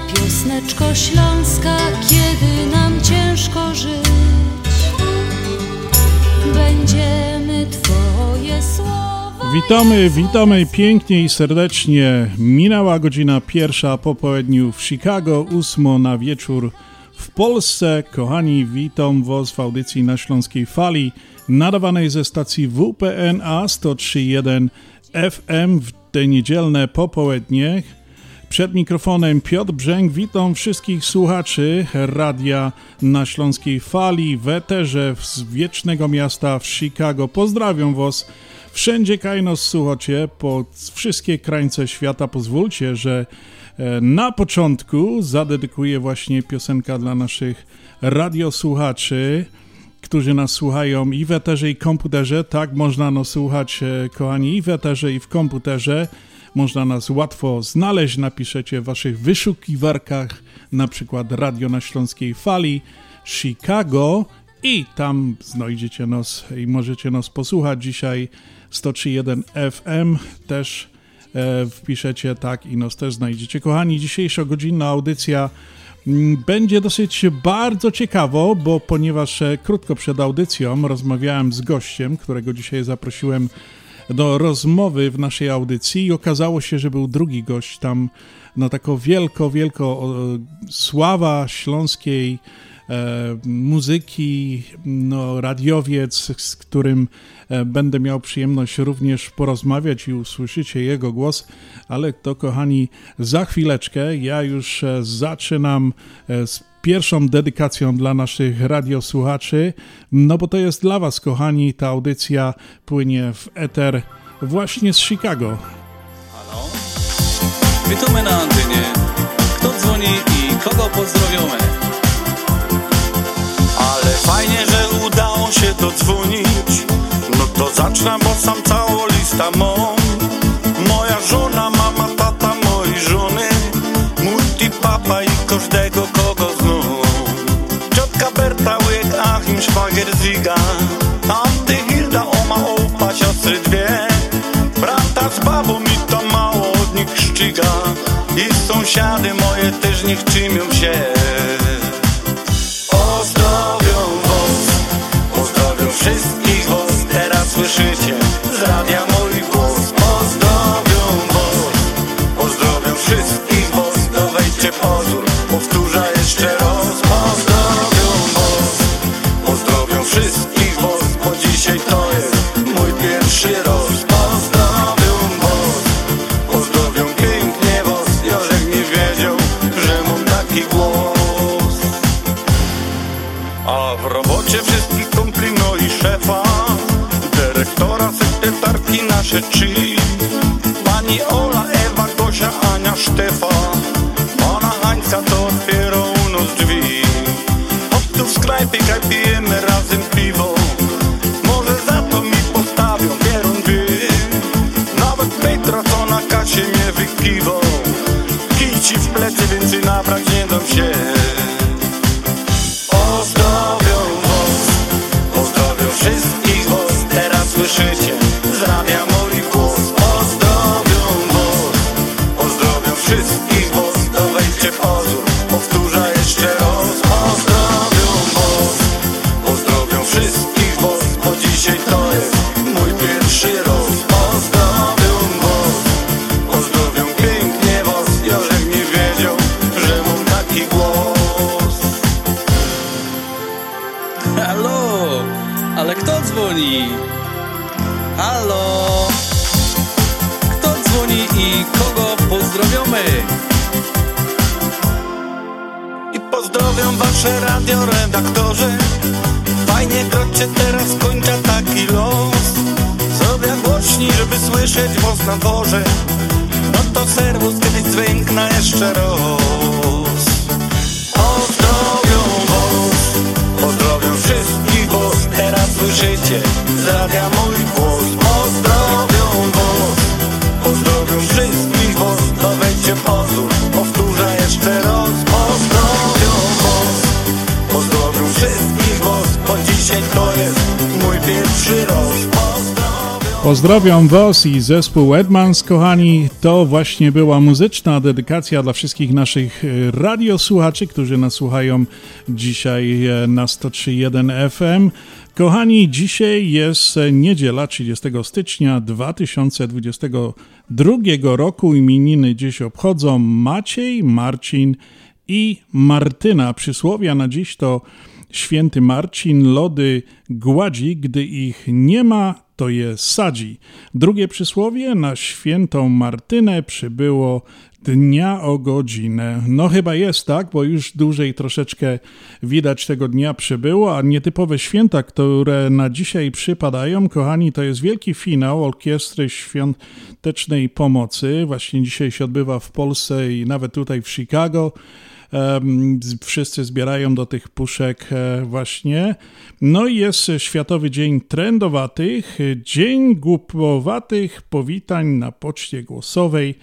Piosneczko śląska, kiedy nam ciężko żyć, będziemy Twoje słowa. Witamy, witamy pięknie i serdecznie. Minęła godzina pierwsza po południu w Chicago, ósmo na wieczór w Polsce. Kochani, witam Was w audycji na Śląskiej Fali, nadawanej ze stacji WPNA 103.1 FM w te niedzielne popołudnie. Przed mikrofonem Piotr Brzęk, witam wszystkich słuchaczy radia na Śląskiej Fali w eterze z wiecznego miasta w Chicago. Pozdrawiam Was wszędzie, kaj nas słuchacie, po wszystkie krańce świata. Pozwólcie, że e, na początku zadedykuję właśnie piosenka dla naszych radiosłuchaczy, którzy nas słuchają i w eterze i komputerze. Tak, można nas słuchać, e, kochani, i w eterze i w komputerze. Można nas łatwo znaleźć, napiszecie w waszych wyszukiwarkach, na przykład Radio na Śląskiej Fali, Chicago i tam znajdziecie nas i możecie nas posłuchać dzisiaj 103.1 FM też e, wpiszecie tak i nas też znajdziecie. Kochani, dzisiejsza godzinna audycja mm, będzie dosyć bardzo ciekawo, bo ponieważ e, krótko przed audycją rozmawiałem z gościem, którego dzisiaj zaprosiłem do rozmowy w naszej audycji i okazało się, że był drugi gość tam, no taką wielko, wielko sława śląskiej e, muzyki, no radiowiec, z którym e, będę miał przyjemność również porozmawiać i usłyszycie jego głos, ale to kochani, za chwileczkę. Ja już e, zaczynam z pierwszą dedykacją dla naszych radiosłuchaczy, no bo to jest dla Was, kochani, ta audycja płynie w eter właśnie z Chicago. Halo? Witamy na antenie. Kto dzwoni i kogo pozdrowiamy? Ale fajnie, że udało się dodzwonić No to zacznę, bo sam całą lista mam Moja żona, mama, tata mojej żony Mój papa i każdego kogo Achim, szwagier, Ziga. Anty, Hilda, oma, opa, siostry dwie. Brata z babą i to mało od nich szczyga. I sąsiady moje też niech czymią się. Pozdrowią was, pozdrowią wszystkich a w robocie wszystkich kumpli, no i szefa Dyrektora, sekretarki nasze trzy. Pani Ola, Ewa, Gosia, Ania, Sztefa Pana Hańca to otwierał u nas drzwi. Hop tu w sklepie, kaj pijemy razem piwo. Może za to mi postawią pierun by Nawet Petra, co na kasie mnie wykiwał. Kij ci w plecy, więcej nabrać nie dam się Pozdrawiam Was i zespół Edmans, kochani. To właśnie była muzyczna dedykacja dla wszystkich naszych e, radiosłuchaczy, którzy nas słuchają dzisiaj e, na 103.1 FM. Kochani, dzisiaj jest niedziela 30 stycznia 2022 roku. Imieniny dziś obchodzą Maciej, Marcin i Martyna. Przysłowia na dziś to święty Marcin lody gładzi, gdy ich nie ma, to je sadzi. Drugie przysłowie na świętą Martynę przybyło dnia o godzinę. No chyba jest tak, bo już dłużej troszeczkę widać tego dnia przybyło, a nietypowe święta, które na dzisiaj przypadają, kochani, to jest wielki finał Orkiestry Świątecznej Pomocy. Właśnie dzisiaj się odbywa w Polsce i nawet tutaj w Chicago wszyscy zbierają do tych puszek e, właśnie. No i jest Światowy Dzień Trendowatych, Dzień Głupowatych Powitań na Poczcie Głosowej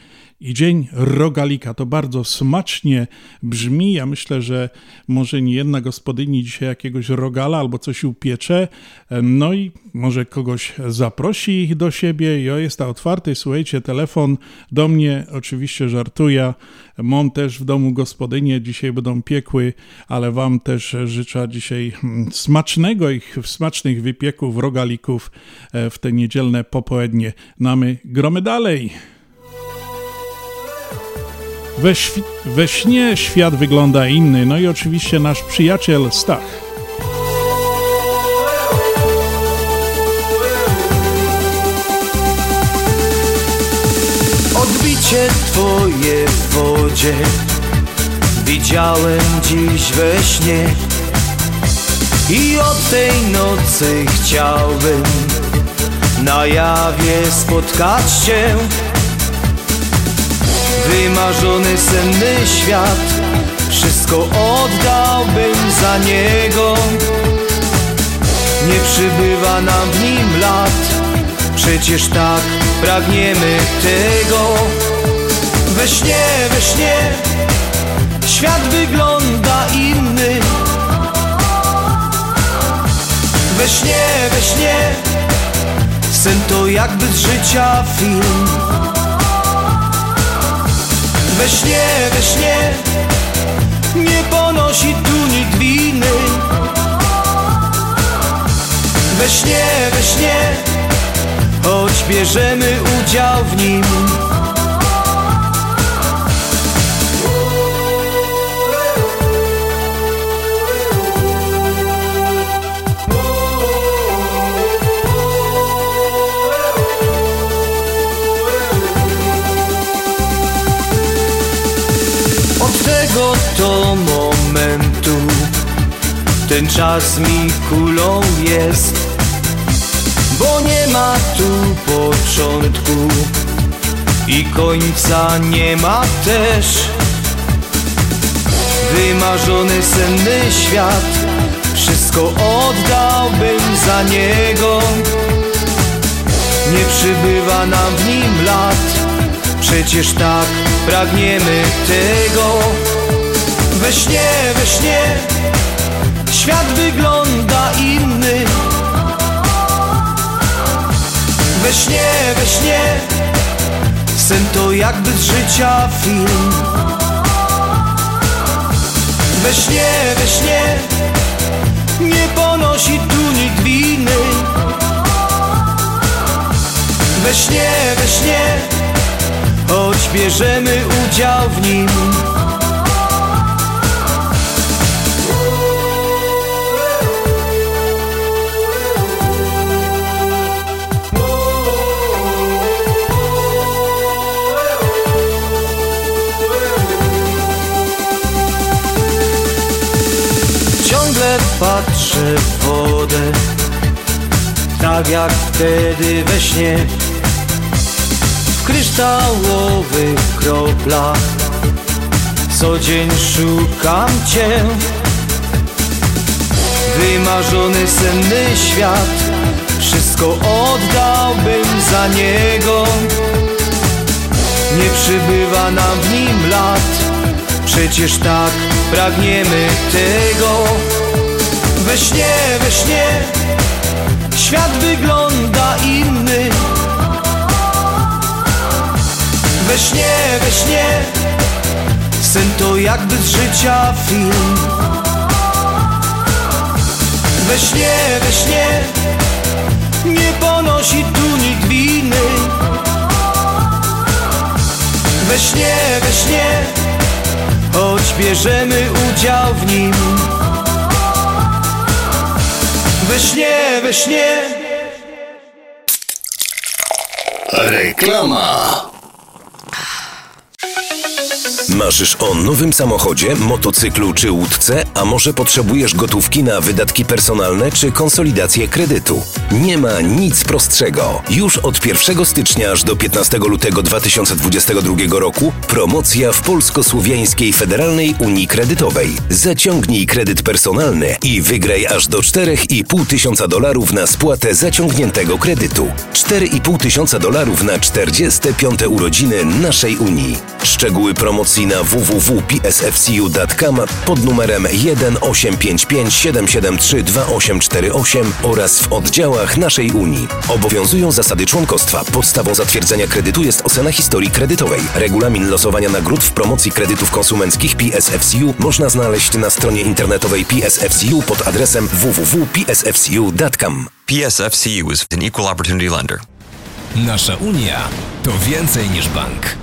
i Dzień Rogalika. To bardzo smacznie brzmi. Ja myślę, że może nie jedna gospodyni dzisiaj jakiegoś rogala albo coś upiecze, no i może kogoś zaprosi do siebie. Ja jest otwarty, słuchajcie, telefon do mnie, oczywiście żartuję. Mam też w domu gospodynie, dzisiaj będą piekły, ale wam też życzę dzisiaj hmm, smacznego ich, smacznych wypieków, rogalików e, w te niedzielne popołudnie. Namy gromy dalej. We, we śnie świat wygląda inny, no i oczywiście nasz przyjaciel Stach. Odbicie twoje w wodzie Widziałem dziś we śnie I od tej nocy chciałbym Na jawie spotkać cię Wymarzony senny świat. Wszystko oddałbym za niego. Nie przybywa nam w nim lat. Przecież tak pragniemy tego. We śnie, we śnie Świat wygląda inny. We śnie, we śnie Sen to jakby z życia film we śnie, we śnie. Nie ponosi tu nikt winy. We śnie, we śnie. Choć bierzemy udział w nim tego to momentu. Ten czas mi kulą jest Bo nie ma tu początku I końca nie ma też. Wymarzony senny świat Wszystko oddałbym za niego. Nie przybywa nam w nim lat Przecież tak pragniemy tego We śnie, we śnie. Świat wygląda inny. We śnie, we śnie. Sen to jakby z życia film. We śnie, we śnie. Nie ponosi tu nikt winy. We śnie, we śnie. Choć bierzemy udział w nim. Patrzę w wodę, tak jak wtedy we śnie. Kryształowych kroplach Co dzień szukam Cię. Wymarzony senny świat wszystko oddałbym za niego. Nie przybywa nam w nim lat Przecież tak pragniemy tego We śnie, we śnie. Świat wygląda inny. We śnie, we śnie. Sen to jakby z życia film. We śnie, we śnie. Nie ponosi tu nikt winy. We śnie, we śnie. Choć bierzemy udział w nim We śnie, we śnie Reklama. Marzysz o nowym samochodzie, motocyklu czy łódce, a może potrzebujesz gotówki na wydatki personalne czy konsolidację kredytu? Nie ma nic prostszego. Już od 1 stycznia aż do 15 lutego 2022 roku promocja w Polsko-Słowiańskiej Federalnej Unii Kredytowej. Zaciągnij kredyt personalny i wygraj aż do 4,5 tysiąca dolarów na spłatę zaciągniętego kredytu. 4,5 tysiąca dolarów na 45 urodziny naszej Unii. Szczegóły promocji na www.psfcu.com pod numerem 1855 773 2848 oraz w oddziałach naszej Unii. Obowiązują zasady członkostwa. Podstawą zatwierdzenia kredytu jest ocena historii kredytowej. Regulamin losowania nagród w promocji kredytów konsumenckich PSFCU można znaleźć na stronie internetowej PSFCU pod adresem www.psfcu.com. PSFCU is an equal opportunity lender. Nasza Unia to więcej niż bank.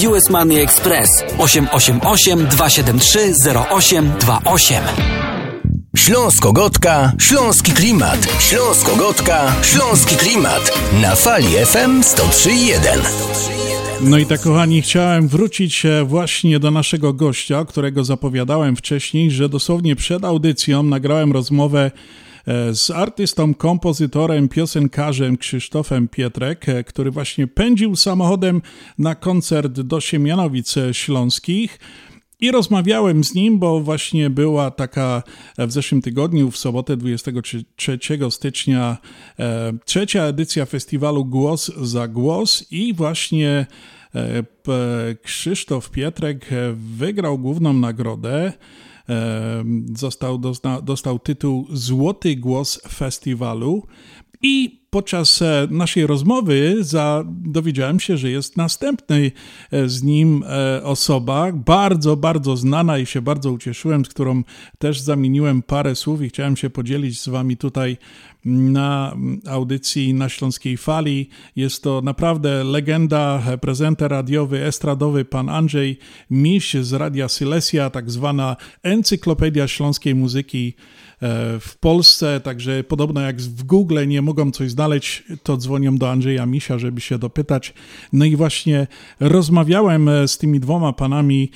US Money Express 888 273 0828. Śląsko-Gotka, Śląski Klimat. Śląsko-Gotka, Śląski Klimat. Na fali FM 103.1. No i tak, kochani, chciałem wrócić e, właśnie do naszego gościa, którego zapowiadałem wcześniej, że dosłownie przed audycją nagrałem rozmowę z artystą, kompozytorem, piosenkarzem Krzysztofem Pietrek, e, który właśnie pędził samochodem na koncert do Siemianowic Śląskich. I rozmawiałem z nim, bo właśnie była taka w zeszłym tygodniu, w sobotę 23 stycznia, e, trzecia edycja festiwalu Głos za Głos i właśnie e, Krzysztof Pietrek wygrał główną nagrodę. Został, dozna, dostał tytuł Złoty Głos Festiwalu. I podczas e, naszej rozmowy za, dowiedziałem się, że jest następny e, z nim e, osoba, bardzo, bardzo znana i się bardzo ucieszyłem, z którą też zamieniłem parę słów i chciałem się podzielić z wami tutaj na audycji na Śląskiej Fali. Jest to naprawdę legenda, prezenter radiowy, estradowy, pan Andrzej Miś z Radia Silesia, tak zwana encyklopedia śląskiej muzyki w Polsce, także podobno jak w Google nie mogą coś znaleźć, to dzwonią do Andrzeja Misia, żeby się dopytać. No i właśnie rozmawiałem z tymi dwoma panami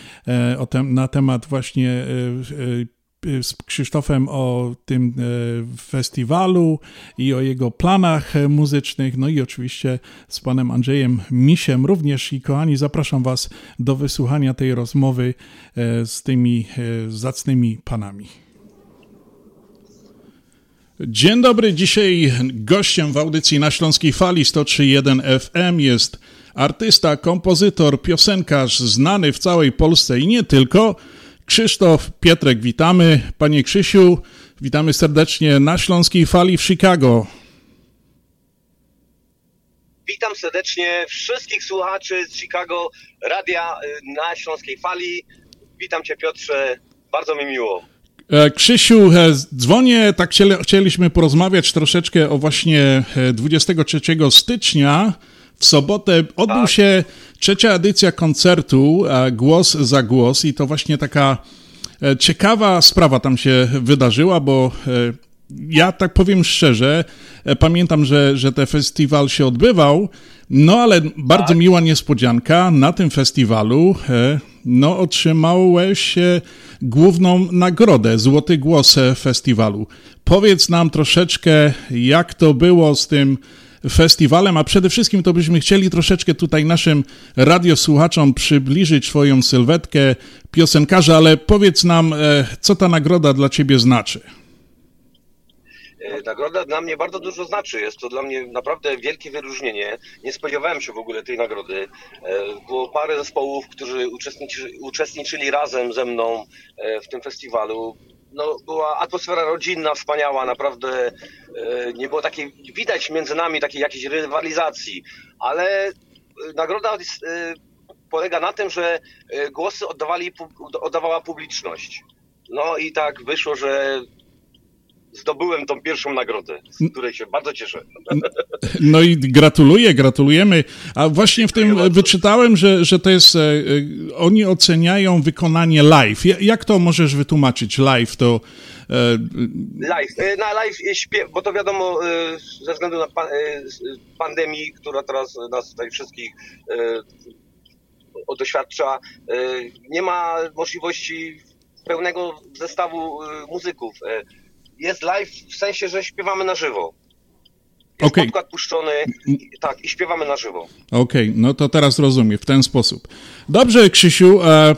tem, na temat właśnie z Krzysztofem o tym festiwalu i o jego planach muzycznych, no i oczywiście z panem Andrzejem Misiem również. I kochani, zapraszam was do wysłuchania tej rozmowy z tymi zacnymi panami. Dzień dobry, dzisiaj gościem w audycji na Śląskiej Fali 103.1 FM jest artysta, kompozytor, piosenkarz znany w całej Polsce i nie tylko, Krzysztof Pietrek. Witamy. Panie Krzysiu, witamy serdecznie na Śląskiej Fali w Chicago. Witam serdecznie wszystkich słuchaczy z Chicago, radia na Śląskiej Fali. Witam Cię Piotrze, bardzo mi miło. Krzysiu, dzwonię, tak chcieliśmy porozmawiać troszeczkę o właśnie 23 stycznia. W sobotę odbył tak. się trzecia edycja koncertu Głos za Głos i to właśnie taka ciekawa sprawa tam się wydarzyła, bo ja tak powiem szczerze, e, pamiętam, że, że ten festiwal się odbywał, no ale bardzo Tak. miła niespodzianka, na tym festiwalu e, no, otrzymałeś e, główną nagrodę, Złoty Głos festiwalu. Powiedz nam troszeczkę, jak to było z tym festiwalem, a przede wszystkim to byśmy chcieli troszeczkę tutaj naszym radiosłuchaczom przybliżyć Twoją sylwetkę piosenkarza, ale powiedz nam, co ta nagroda dla Ciebie znaczy. E, Nagroda dla mnie bardzo dużo znaczy. Jest to dla mnie naprawdę wielkie wyróżnienie. Nie spodziewałem się w ogóle tej nagrody. E, Było parę zespołów, którzy uczestniczy, uczestniczyli razem ze mną e, w tym festiwalu. No, była atmosfera rodzinna, wspaniała, naprawdę nie było takiej, widać między nami takiej jakiejś rywalizacji, ale nagroda polega na tym, że głosy oddawali, oddawała publiczność. No i tak wyszło, że zdobyłem tą pierwszą nagrodę, z której się bardzo cieszę. No i gratuluję, gratulujemy. A właśnie w tym wyczytałem, że, że to jest, e, e, oni oceniają wykonanie live. Ja- Jak to możesz wytłumaczyć live? To e, Live, na live śpiew, bo to wiadomo ze względu na pa, s- pandemii, która teraz nas tutaj wszystkich doświadcza, nie ma możliwości pełnego zestawu muzyków. Jest live w sensie, że śpiewamy na żywo. Jest Okej. podkład puszczony, tak, i śpiewamy na żywo. Okej, no to teraz rozumiem, w ten sposób. Dobrze, Krzysiu, e, e,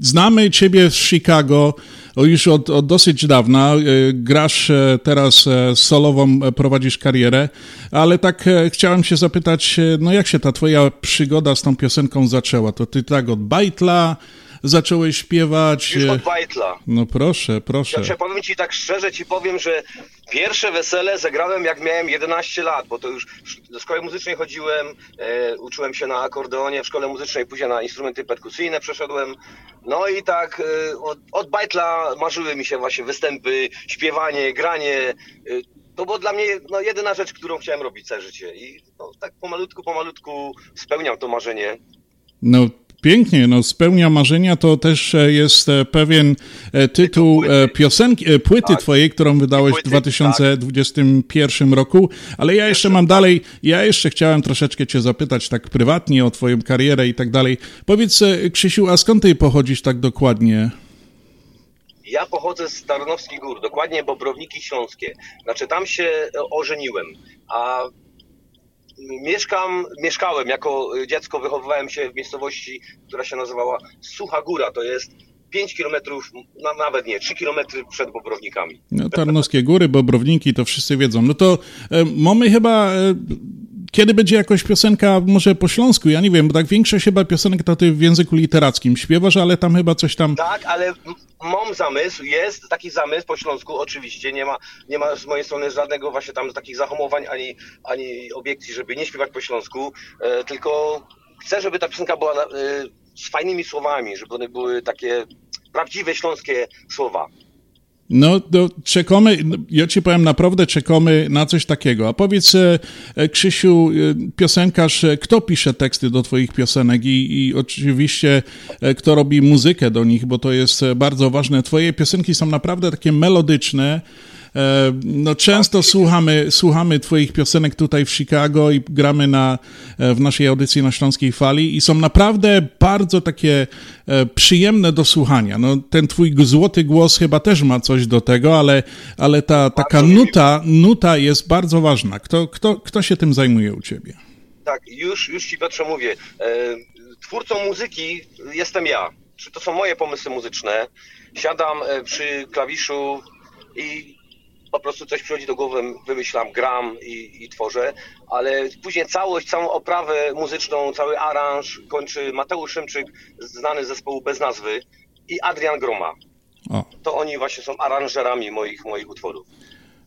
znamy Ciebie z Chicago o, już od, od dosyć dawna. E, grasz e, teraz e, solową, e, prowadzisz karierę, ale tak chciałem się zapytać, no jak się ta Twoja przygoda z tą piosenką zaczęła? To Ty tak od bajtla zacząłeś śpiewać? Już e, od Bajtla. No proszę, proszę. Znaczy, powiem ci tak szczerze, ci powiem, że pierwsze wesele zagrałem jak miałem 11 lat, bo to już do szkoły muzycznej chodziłem, e, uczyłem się na akordeonie w szkole muzycznej, później na instrumenty perkusyjne przeszedłem. No i tak e, od, od bajtla marzyły mi się właśnie występy, śpiewanie, granie. E, to było dla mnie no, jedyna rzecz, którą chciałem robić całe życie. I no, tak pomalutku, pomalutku spełniam to marzenie. No pięknie, no spełnia marzenia to też e, jest e, pewien e, tytuł piosenki, płyty twojej, którą wydałeś w 2021 roku, ale ja jeszcze mam dalej, ja jeszcze chciałem troszeczkę cię zapytać tak prywatnie o twoją karierę i tak dalej. Powiedz Krzysiu, a skąd ty pochodzisz tak dokładnie? Ja pochodzę z Tarnowskich Gór, dokładnie Bobrowniki Śląskie. Znaczy tam się ożeniłem, a mieszkam, mieszkałem jako dziecko, wychowywałem się w miejscowości, która się nazywała Sucha Góra. To jest 5 kilometrów, na, nawet nie, 3 kilometry przed Bobrownikami. No, Tarnowskie Góry, Bobrowniki, to wszyscy wiedzą. No to e, mamy chyba... E, kiedy będzie jakaś piosenka, może po śląsku, ja nie wiem, bo tak większość chyba piosenek to ty w języku literackim śpiewasz, ale tam chyba coś tam... Tak, ale mam zamysł, jest taki zamysł po śląsku, oczywiście, nie ma, nie ma z mojej strony żadnego właśnie tam takich zahamowań ani, ani obiekcji, żeby nie śpiewać po śląsku, e, tylko chcę, żeby ta piosenka była e, z fajnymi słowami, żeby one były takie prawdziwe śląskie słowa. No, to czekamy, no, ja ci powiem, naprawdę czekamy na coś takiego. A powiedz, e, e, Krzysiu, e, piosenkarz, kto pisze teksty do twoich piosenek i, i oczywiście kto robi muzykę do nich, bo to jest bardzo ważne. Twoje piosenki są naprawdę takie melodyczne. E, No, często słuchamy, słuchamy Twoich piosenek tutaj w Chicago i gramy na, e, w naszej audycji na Śląskiej Fali i są naprawdę bardzo takie e, przyjemne do słuchania. No, ten Twój złoty głos chyba też ma coś do tego, ale, ale ta taka nuta, nuta jest bardzo ważna. Kto, kto, kto się tym zajmuje u Ciebie? Tak, już, już ci Piotrze mówię. Twórcą muzyki jestem ja. Czy to są moje pomysły muzyczne? Siadam przy klawiszu i po prostu coś przychodzi do głowy, wymyślam, gram i, i tworzę, ale później całość, całą oprawę muzyczną, cały aranż kończy Mateusz Szymczyk, znany z zespołu bez nazwy i Adrian Groma. O. To oni właśnie są aranżerami moich, moich utworów.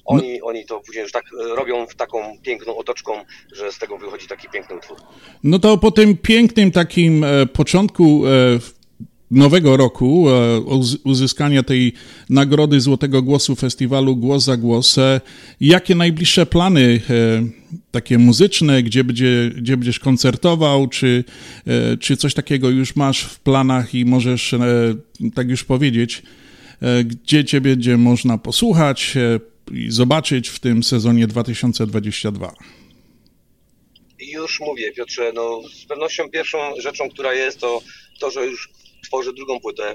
Oni, oni to później już tak e, robią w taką piękną otoczką, że z tego wychodzi taki piękny utwór. No to po tym pięknym takim e, początku e, w- nowego roku, e, uz- uzyskania tej nagrody Złotego Głosu Festiwalu Głos za Głos, jakie najbliższe plany e, takie muzyczne, gdzie, będzie, gdzie będziesz koncertował, czy, e, czy coś takiego już masz w planach i możesz tak już powiedzieć, gdzie cię będzie można posłuchać, i zobaczyć w tym sezonie 2022? Już mówię, Piotrze, no z pewnością pierwszą rzeczą, która jest, to to, że już tworzę drugą płytę.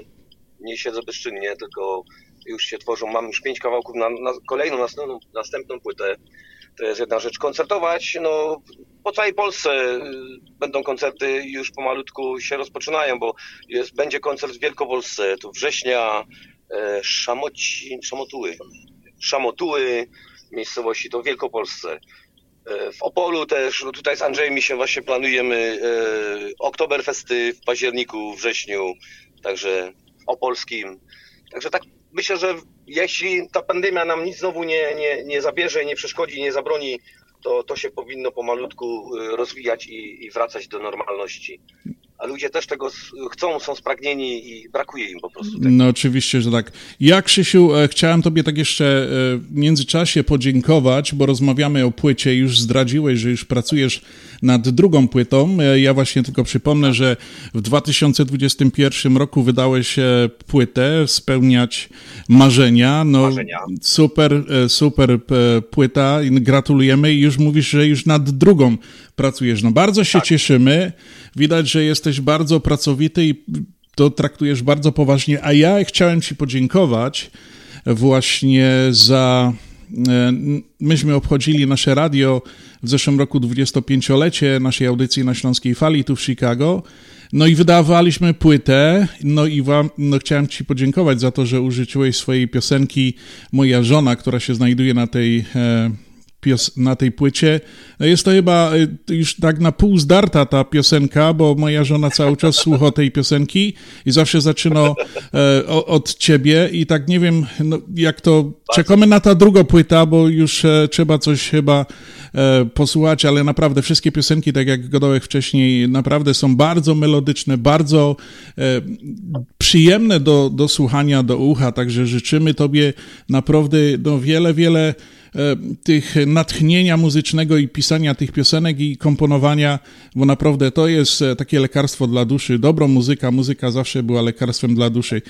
Nie siedzę bezczynnie, tylko już się tworzą. Mam już pięć kawałków na, na kolejną, następną, następną płytę. To jest jedna rzecz. Koncertować, no po całej Polsce y, będą koncerty już pomalutku się rozpoczynają, bo jest, będzie koncert w Wielkopolsce, tu września, e, Szamoci, Szamotuły, Szamotuły, miejscowości, to w Wielkopolsce. E, W Opolu też, no tutaj z Andrzejem się właśnie planujemy e, Oktoberfesty w październiku, wrześniu, także Opolskim. Także tak myślę, że jeśli ta pandemia nam nic znowu nie, nie, nie zabierze, nie przeszkodzi, nie zabroni, to, to się powinno pomalutku e, rozwijać i, i wracać do normalności. A ludzie też tego chcą, są spragnieni i brakuje im po prostu. No oczywiście, że tak. Ja, Krzysiu, e, chciałem Tobie tak jeszcze e, w międzyczasie podziękować, bo rozmawiamy o płycie, już zdradziłeś, że już pracujesz nad drugą płytą. E, Ja właśnie tylko przypomnę, że w 2021 roku wydałeś płytę Spełniać Marzenia. No, Marzenia. Super, super płyta. i Gratulujemy i już mówisz, że już nad drugą pracujesz. No bardzo się cieszymy. Widać, że jesteś bardzo pracowity i to traktujesz bardzo poważnie, a ja chciałem Ci podziękować właśnie za. e, Myśmy obchodzili nasze radio w zeszłym roku 25-lecie naszej audycji na Śląskiej Fali tu w Chicago. No i wydawaliśmy płytę, no i wam, no chciałem Ci podziękować za to, że użyczyłeś swojej piosenki Moja żona, która się znajduje na tej e, pios- na tej płycie. Jest to chyba y, już tak na pół zdarta ta piosenka, bo moja żona cały czas słucha tej piosenki i zawsze zaczyna e, od ciebie i tak nie wiem, no, jak to... Czekamy na ta druga płyta, bo już e, trzeba coś chyba e, posłuchać, ale naprawdę wszystkie piosenki, tak jak gadałem wcześniej, naprawdę są bardzo melodyczne, bardzo przyjemne do, do słuchania, do ucha, także życzymy Tobie naprawdę no, wiele, wiele tych natchnienia muzycznego i pisania tych piosenek i komponowania, bo naprawdę to jest e, takie lekarstwo dla duszy. Dobra muzyka, muzyka zawsze była lekarstwem dla duszy.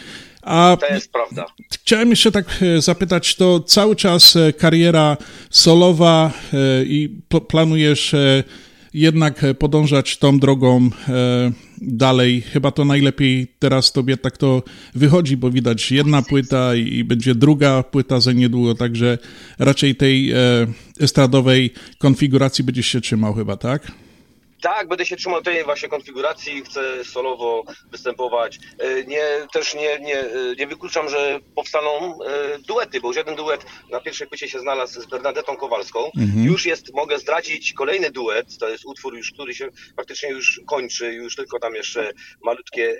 A To jest prawda. Chciałem jeszcze tak e, zapytać, to cały czas e, kariera solowa e, i pl- planujesz e, jednak e, podążać tą drogą e, dalej. Chyba to najlepiej teraz tobie tak to wychodzi, bo widać jedna płyta i będzie druga płyta za niedługo, także raczej tej e, estradowej konfiguracji będziesz się trzymał chyba, tak? Tak, będę się trzymał tej właśnie konfiguracji, chcę solowo występować. E, Nie, też nie, nie, e, nie wykluczam, że powstaną e, duety, bo już jeden duet na pierwszej płycie się znalazł z Bernadetą Kowalską. Mhm. Już jest, mogę zdradzić kolejny duet, to jest utwór już, który się praktycznie już kończy, już tylko tam jeszcze malutkie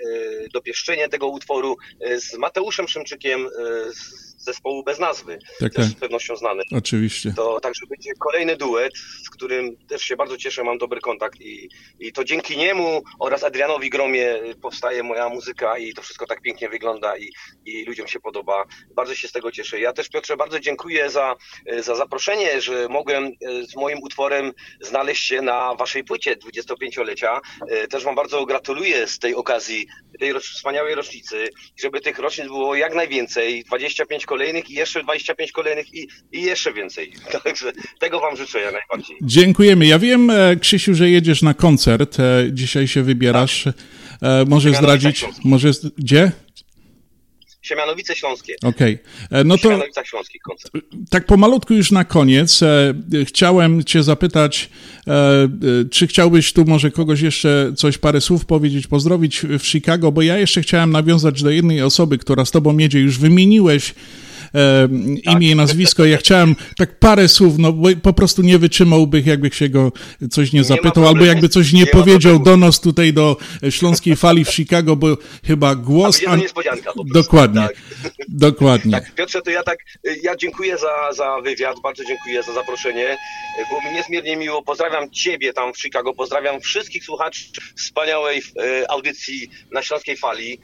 dopieszczenie tego utworu z Mateuszem Szymczykiem z zespołu bez nazwy, Tak, też tak. z pewnością znany. Oczywiście. To także będzie kolejny duet, z którym też się bardzo cieszę, mam dobry kontakt i, i to dzięki niemu oraz Adrianowi Gromie powstaje moja muzyka i to wszystko tak pięknie wygląda i, i ludziom się podoba. Bardzo się z tego cieszę. Ja też Piotrze bardzo dziękuję za, za zaproszenie, że mogłem e, z moim utworem znaleźć się na waszej płycie 25-lecia. E, Też wam bardzo gratuluję z tej okazji, tej wspaniałej rocznicy, żeby tych rocznic było jak najwięcej, 25 kolejnych i jeszcze 25 kolejnych i, i jeszcze więcej. Także tego wam życzę ja najbardziej. Dziękujemy. Ja wiem, e, Krzysiu, że jedziesz na koncert. e, Dzisiaj się wybierasz. E, Może Siemianowice zdradzić, może, gdzie? Siemianowice Śląskie. Okej. E, No to Śląskich koncert. tak pomalutku już na koniec. e, Chciałem cię zapytać, e, e, czy chciałbyś tu może kogoś jeszcze coś, parę słów powiedzieć, pozdrowić w Chicago, bo ja jeszcze chciałem nawiązać do jednej osoby, która z tobą jedzie. Już wymieniłeś e, imię i nazwisko. Ja chciałem tak parę słów, no bo po prostu nie wytrzymałbym, jakby się go coś nie zapytał, problemu. albo jakby coś nie, Nie powiedział do nas tutaj do Śląskiej Fali w Chicago, bo chyba głos... To an- niespodzianka po prostu. Dokładnie, Tak. dokładnie. Tak, Piotrze, to ja tak, ja dziękuję za, za wywiad, bardzo dziękuję za zaproszenie. Było mi niezmiernie miło. Pozdrawiam Ciebie tam w Chicago, pozdrawiam wszystkich słuchaczy wspaniałej y, audycji na Śląskiej Fali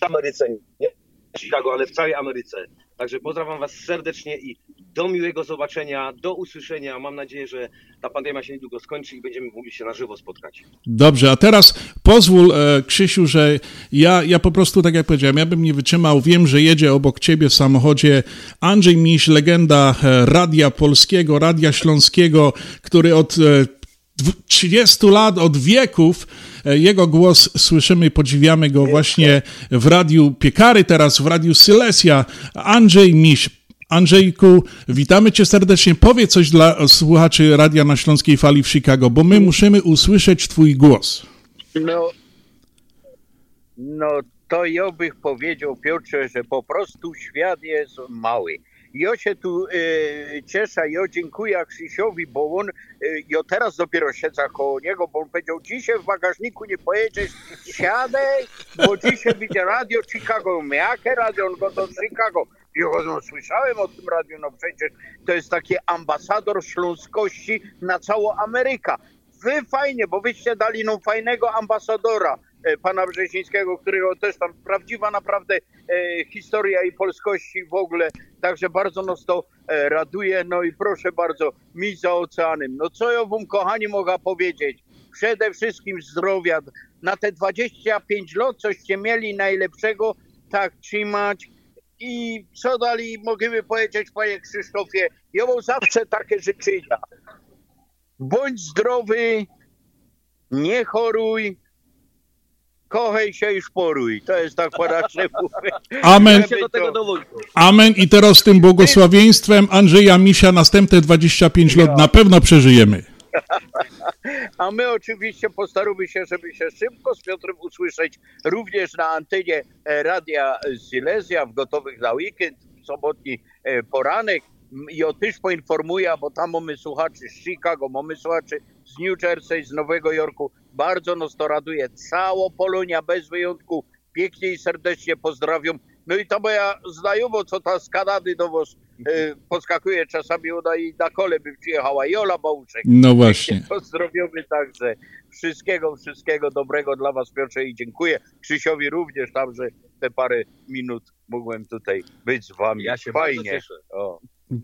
w Ameryce, nie w Chicago, ale w całej Ameryce. Także pozdrawiam Was serdecznie i do miłego zobaczenia, do usłyszenia. Mam nadzieję, że ta pandemia się niedługo skończy i będziemy mogli się na żywo spotkać. Dobrze, a teraz pozwól, e, Krzysiu, że ja, ja po prostu, tak jak powiedziałem, ja bym nie wytrzymał. Wiem, że jedzie obok ciebie w samochodzie Andrzej Miś, legenda e, Radia Polskiego, Radia Śląskiego, który od e, 30 lat, od wieków e, jego głos słyszymy, podziwiamy go właśnie w Radiu Piekary, teraz w Radiu Sylesia. Andrzej Miś. Andrzejku, witamy cię serdecznie. Powiedz coś dla słuchaczy Radia na Śląskiej Fali w Chicago, bo my musimy usłyszeć twój głos. No, no to ja bych powiedział, Piotrze, że po prostu świat jest mały. Ja się tu e, cieszę, ja dziękuję Krzysiowi, bo on, e, ja teraz dopiero siedzę koło niego, bo on powiedział, dzisiaj w bagażniku nie pojedziesz, siadaj, bo dzisiaj widzę radio Chicago. Jakie radio? On go do Chicago. Ja no, słyszałem o tym radiu, no przecież to jest taki ambasador śląskości na całą Amerykę. Wy fajnie, bo wyście dali nam fajnego ambasadora pana Brzezińskiego, którego też tam prawdziwa naprawdę e, historia i polskości w ogóle. Także bardzo nas to e, raduje. No i proszę bardzo, mi za oceanem. No co ja wam kochani mogę powiedzieć? Przede wszystkim zdrowia. Na te 25 lat coście mieli najlepszego, tak trzymać. I co dalej możemy powiedzieć, panie Krzysztofie? Ja mam zawsze takie życzenia. Bądź zdrowy, nie choruj, kochaj się i szporuj. To jest tak naszemu. Amen. Amen. I teraz z tym błogosławieństwem Andrzeja Misia następne 25 lat na pewno przeżyjemy. A my oczywiście postaramy się, żeby się szybko z Piotrem usłyszeć również na antenie e, Radia Silesia w gotowych na weekend, w sobotni e, poranek. M, Ja też poinformuję, bo tam mamy słuchaczy z Chicago, mamy słuchaczy z New Jersey, z Nowego Jorku. Bardzo nas to raduje. Cała Polonia bez wyjątku pięknie i serdecznie pozdrawiam. No i ta moja znajoma, co ta z Kanady do was e, podskakuje czasami, ona i na kole by przyjechała, Jola Bałuszek. No właśnie. Pozdrowiamy także. Wszystkiego, wszystkiego dobrego dla Was, Piotrze, i dziękuję. Krzysiowi również tam, że te parę minut mogłem tutaj być z Wami. Ja się bardzo Fajnie. cieszę. O.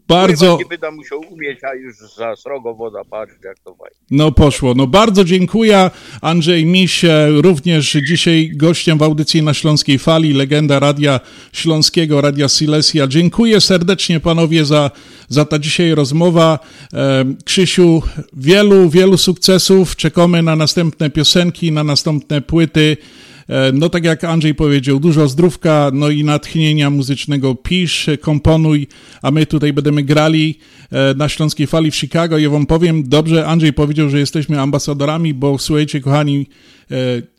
Bardzo, Nie będę musiał umieć, a już za srogo woda, jak to fajnie. no poszło. No bardzo dziękuję. Andrzej Miś, e, również dzisiaj gościem w audycji na Śląskiej Fali, legenda Radia Śląskiego, Radia Silesia. Dziękuję serdecznie panowie za, za ta dzisiaj rozmowa. E, Krzysiu, wielu, wielu sukcesów. Czekamy na następne piosenki, na następne płyty. E, No tak jak Andrzej powiedział, dużo zdrówka, no i natchnienia muzycznego pisz, komponuj, a my tutaj będziemy grali e, na Śląskiej Fali w Chicago. Ja wam powiem, dobrze Andrzej powiedział, że jesteśmy ambasadorami, bo słuchajcie kochani,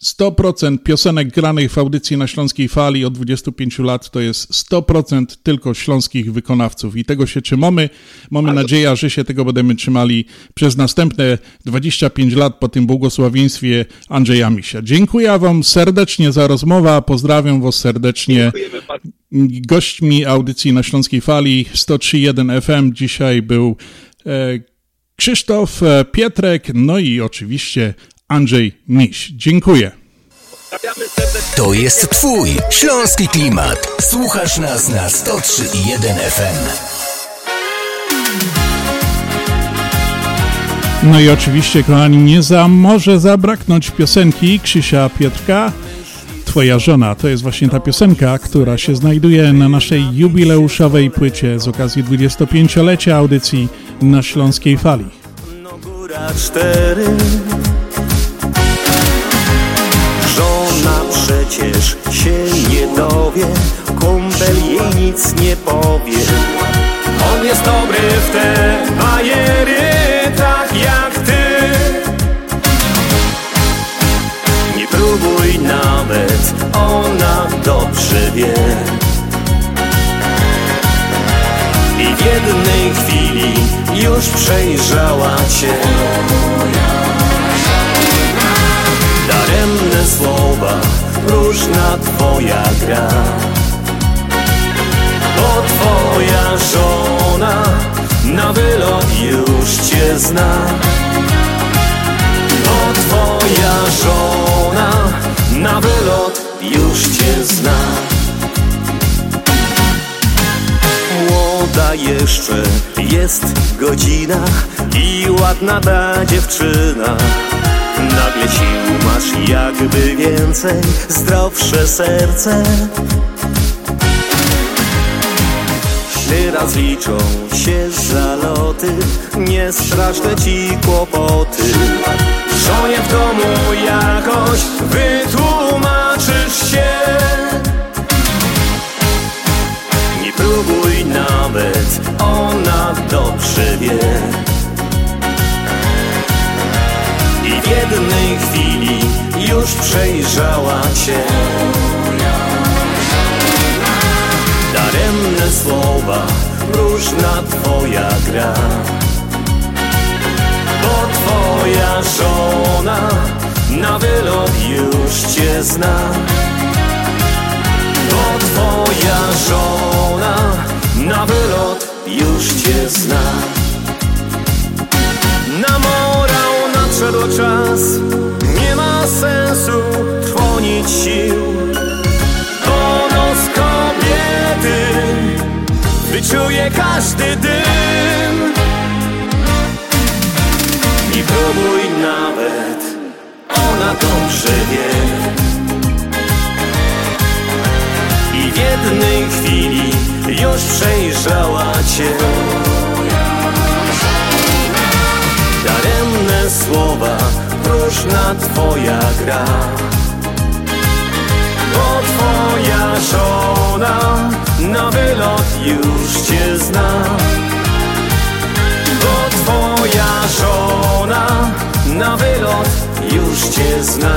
100% piosenek granych w audycji na Śląskiej Fali od 25 lat to jest 100% tylko śląskich wykonawców i tego się trzymamy. Mamy nadzieję, że się tego będziemy trzymali przez następne 25 lat po tym błogosławieństwie Andrzeja Misia. Dziękuję wam serdecznie za rozmowę, pozdrawiam was serdecznie. Gośćmi audycji na Śląskiej Fali 103.1 FM dzisiaj był e, Krzysztof e, Pietrek, no i oczywiście Andrzej Miś. Dziękuję. To jest Twój śląski klimat. Słuchasz nas na 103.1 FM. No i oczywiście, kochani, nie za może zabraknąć piosenki Krzysia Pietrka. Twoja żona to jest właśnie ta piosenka, która się znajduje na naszej jubileuszowej płycie z okazji 25-lecia audycji na Śląskiej Fali. góra cztery przecież się nie dowie Kumpel jej nic nie powie. On jest dobry w te bajery Tak jak ty. Nie próbuj nawet Ona dobrze wie. I w jednej chwili już przejrzała cię. Daremne słowa, różna twoja gra. Bo twoja żona na wylot już cię zna. Bo twoja żona na wylot już cię zna. A jeszcze jest godzina i ładna ta dziewczyna. Nagle sił masz jakby więcej, zdrowsze serce. Teraz liczą się zaloty, nie straszne ci kłopoty. Żonie w domu jakoś wytłumaczysz się. Nie próbuj nawet, ona dobrze wie. Jednej chwili już przejrzała cię. Daremne słowa, różna twoja gra. Bo twoja żona na wylot już cię zna. Bo twoja żona na wylot już cię zna. Nadszedł czas, nie ma sensu trwonić sił. Bo nos kobiety wyczuje każdy dym. Nie próbuj nawet, ona dobrze wie. I w jednej chwili już przejrzała cię. Słowa, próżna twoja gra. Bo twoja żona na wylot już cię zna. Bo twoja żona na wylot już cię zna.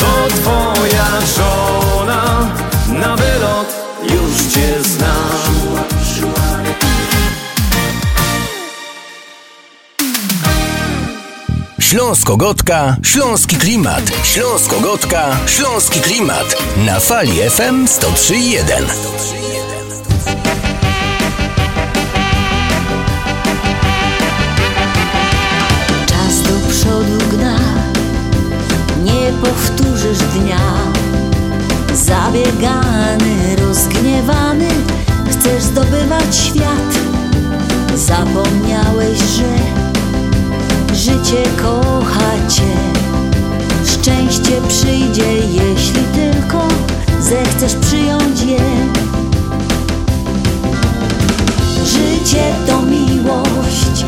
Bo twoja żona na wylot już cię zna. Śląsko-Gotka, Śląski Klimat. Śląsko-Gotka, Śląski Klimat. Na fali FM 103.1. Czas do przodu gna, nie powtórzysz dnia. Zabiegany, rozgniewany, chcesz zdobywać świat. Zapomniałeś, że życie kocha cię. Szczęście przyjdzie, jeśli tylko zechcesz przyjąć je. Życie to miłość,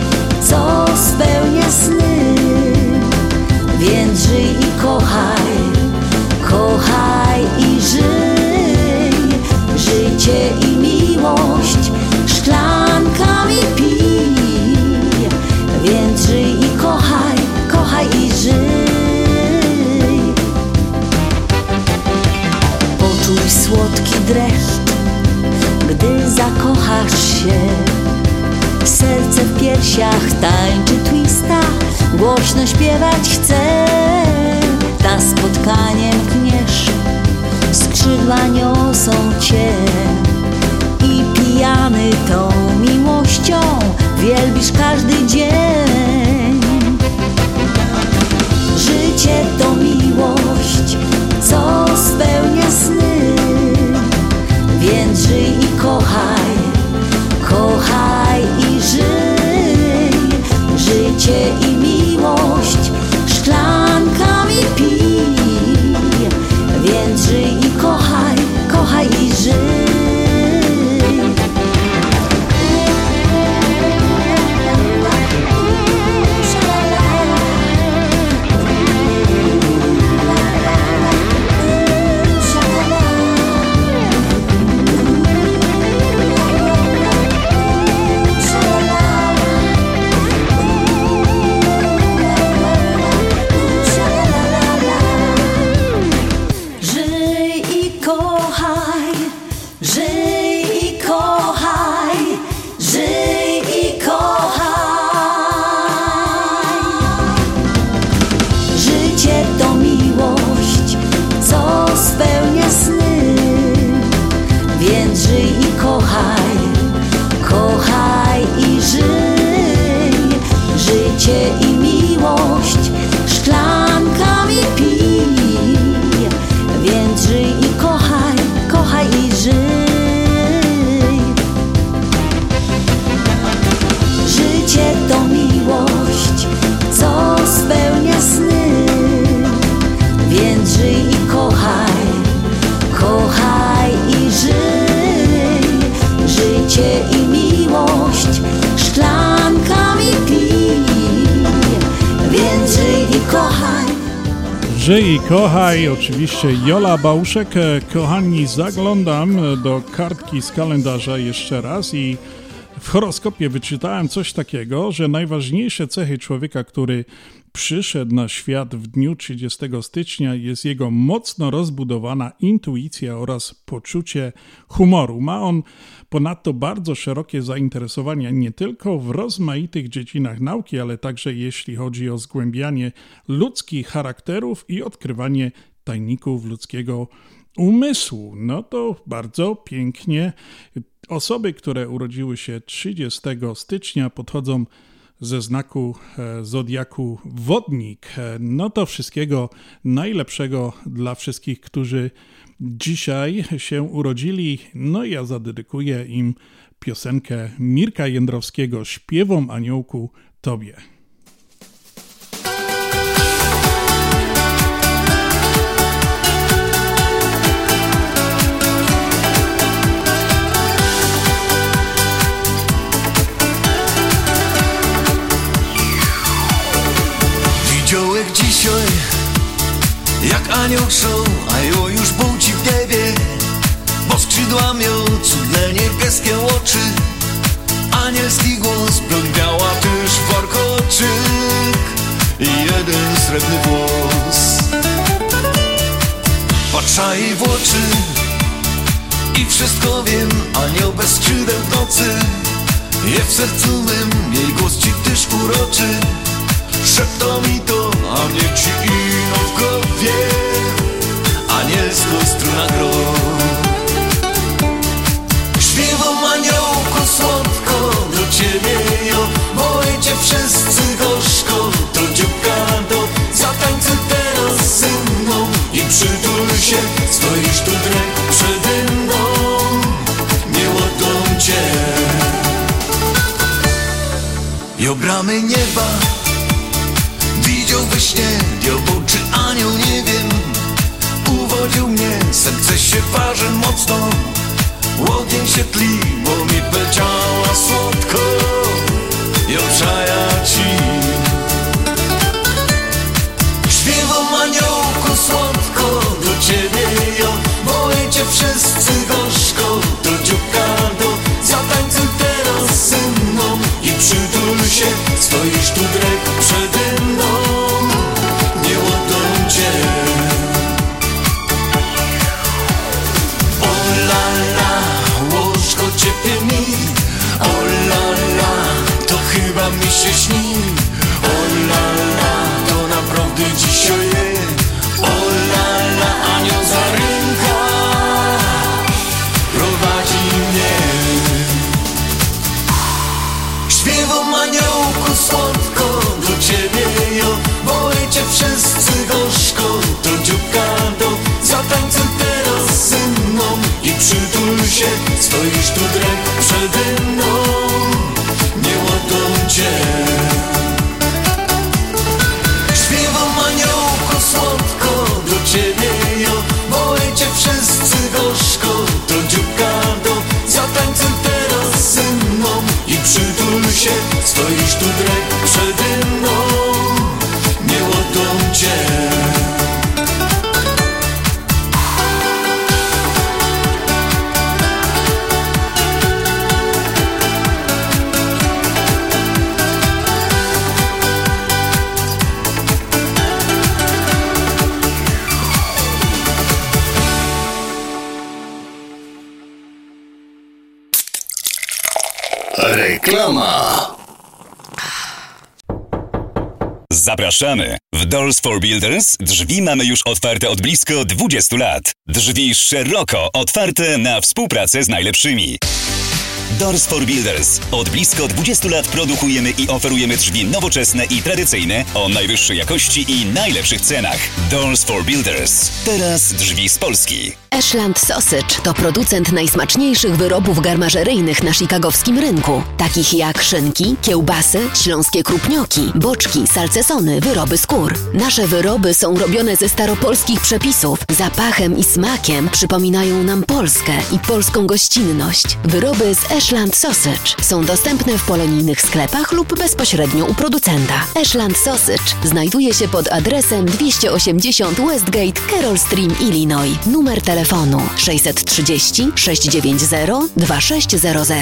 piersiach tańczy twista, głośno śpiewać chce. Ta spotkaniem kniesz, skrzydła niosą cię. I pijany tą miłością wielbisz każdy dzień. Życie to miłość, co spełnia sny. Więc żyj i kochaj Żyj kochaj, oczywiście Jola Bałuszek. Kochani, zaglądam do kartki z kalendarza jeszcze raz i w horoskopie wyczytałem coś takiego, że najważniejsze cechy człowieka, który przyszedł na świat w dniu 30 stycznia, jest jego mocno rozbudowana intuicja oraz poczucie humoru. Ma on ponadto bardzo szerokie zainteresowania nie tylko w rozmaitych dziedzinach nauki, ale także jeśli chodzi o zgłębianie ludzkich charakterów i odkrywanie tajników ludzkiego umysłu. No to bardzo pięknie. Osoby, które urodziły się 30 stycznia, podchodzą ze znaku e, Zodiaku Wodnik. E, no to wszystkiego najlepszego dla wszystkich, którzy dzisiaj się urodzili. No ja zadedykuję im piosenkę Mirka Jędrowskiego Śpiewom Aniołku Tobie. Anioł show, a jo już buci w niebie Bo skrzydła miał cudne niebieskie oczy. Anielski głos, biała też warkoczyk I jeden srebrny włos. Patrza jej w oczy i wszystko wiem Anioł bez skrzydeł w nocy. Je w sercu mym, jej głos ci też uroczy Szepto mi to, a mnie ci ino w głowie Anielsko struna gro Śpiewam aniołku słodko do ciebie jo. Boję cię wszyscy gorzko To dzióbka do. Zatańcuj teraz ze mną I przytul się Stoisz tu drek przede mną. Nie ładą cię. Jo bramy nieba śnie diabeł czy anioł, nie wiem. Uwodził mnie, serce się waży mocno. Łogień się tli, bo mi powiedziała słodko. I obszaja ci. Śpiewam aniołku słodko do ciebie jo Boję cię wszyscy gorzko Do dzióbka do Zatańcuj teraz ze mną. I przytul się Stoisz tu Zapraszamy! W Doors for Builders drzwi mamy już otwarte od blisko 20 lat. Drzwi szeroko otwarte na współpracę z najlepszymi. Doors for Builders. Od blisko 20 lat produkujemy i oferujemy drzwi nowoczesne i tradycyjne o najwyższej jakości i najlepszych cenach. Doors for Builders. Teraz drzwi z Polski. Ashland Sausage to producent najsmaczniejszych wyrobów garmażeryjnych na chicagowskim rynku, takich jak szynki, kiełbasy, śląskie krupnioki, boczki, salcesony, wyroby skór. Nasze wyroby są robione ze staropolskich przepisów. Zapachem i smakiem przypominają nam Polskę i polską gościnność. Wyroby z Ashland Sausage. Są dostępne w polonijnych sklepach lub bezpośrednio u producenta. Ashland Sausage znajduje się pod adresem 280 Westgate, Carroll Stream, Illinois. Numer telefonu 630 690 2600.